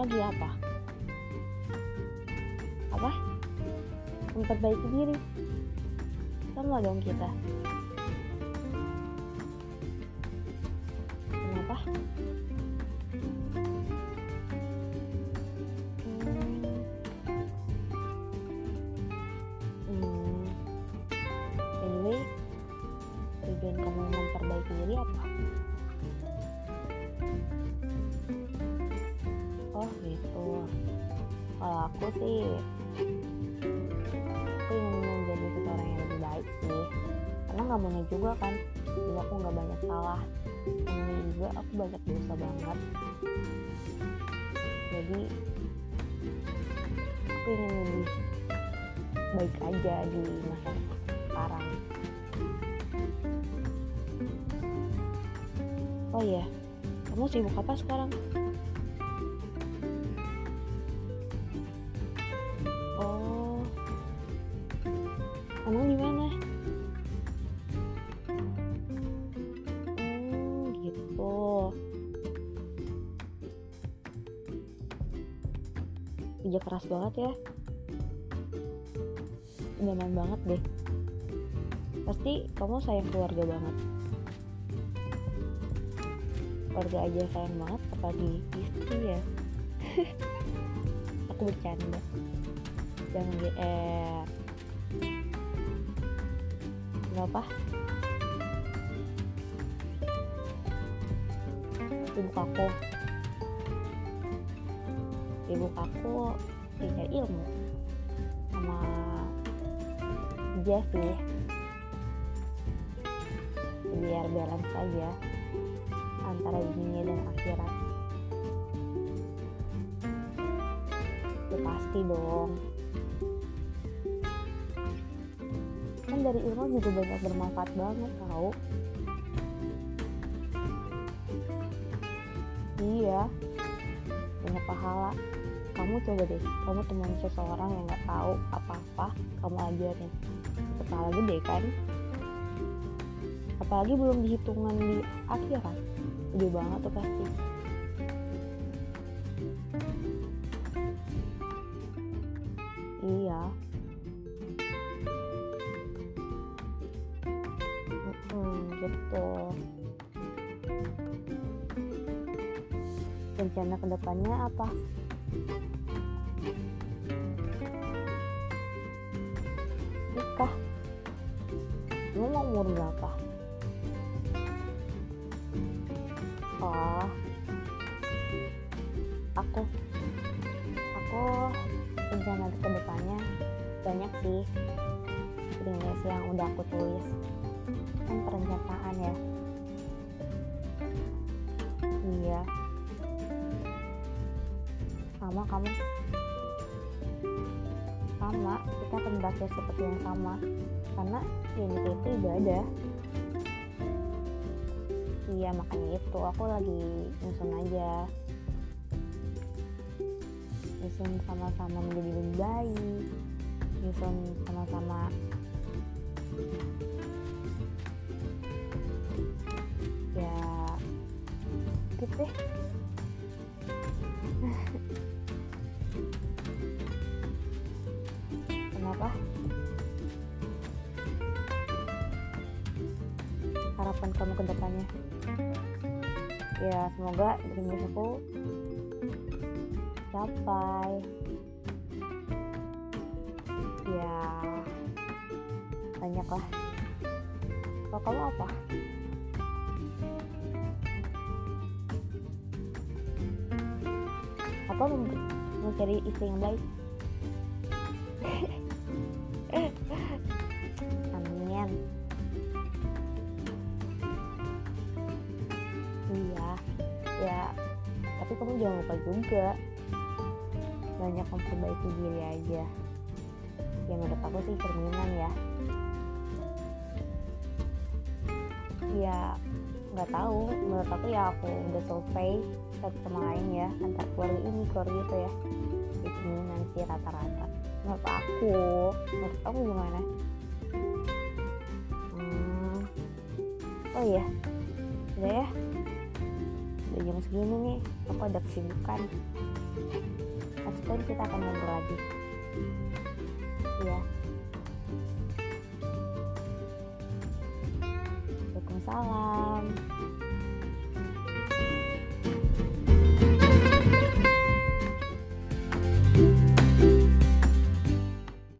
lagi apa? Apa? Memperbaiki diri. Sama dong kita. Kenapa? Hmm. Tujuan kamu memperbaiki diri apa? Aku sih. Aku ingin menjadi seseorang yang lebih baik sih. Karena nggak maunya juga kan. Dulu aku nggak banyak salah. Ini juga aku banyak dosa banget. Jadi aku ingin lebih baik aja di masa sekarang. Oh iya kamu sibuk apa sekarang kerja keras banget ya. Nyaman banget deh. Pasti kamu sayang keluarga banget. Keluarga aja sayang banget apalagi istri ya. Aku bercanda. Jangan GR kenapa ibu aku ibu aku punya ilmu sama dia sih. Biar balance aja antara dunia dan akhirat. Itu pasti dong. Kan dari ilmu juga banyak bermanfaat banget tau. Iya banyak pahala. Kamu coba deh kamu temuin seseorang yang nggak tahu apa-apa kamu ajarin. Pahala gede kan apalagi belum dihitungan di akhirat. Gede banget tuh pasti. Iya. Mm-mm, gitu rencana ke depannya apa? Nikah. Kamu mau umur berapa? Oh aku aku rencana ke depannya banyak sih. Prinsip yang udah aku tulis. Kan perencanaan ya. Iya sama kamu. Sama kita akan berakhir seperti yang sama. Karena ini itu ibadah iya makanya itu. Aku lagi nyusun aja. Nyusun sama-sama menjadi lebih baik. Nyusun sama-sama ya gitu deh kenapa harapan kamu ke depannya? Ya semoga dream aku capai. Ya banyak lah kalau kamu apa? Apa cari istri yang baik amin. Iya ya. Tapi kamu jangan lupa juga banyak memperbaiki diri aja. Ya menurut aku sih cerminan ya. Ya nggak tahu. Menurut aku ya aku udah survei satu sama ya antar keluarga ini keluarga itu ya. Cerminan sih rata-rata menurut aku menurut aku gimana? Hmm. oh iya. Udah ya. Udah jam segini nih. Aku ada kesibukan. Next time kita akan ngobrol lagi. Ya Waalaikumsalam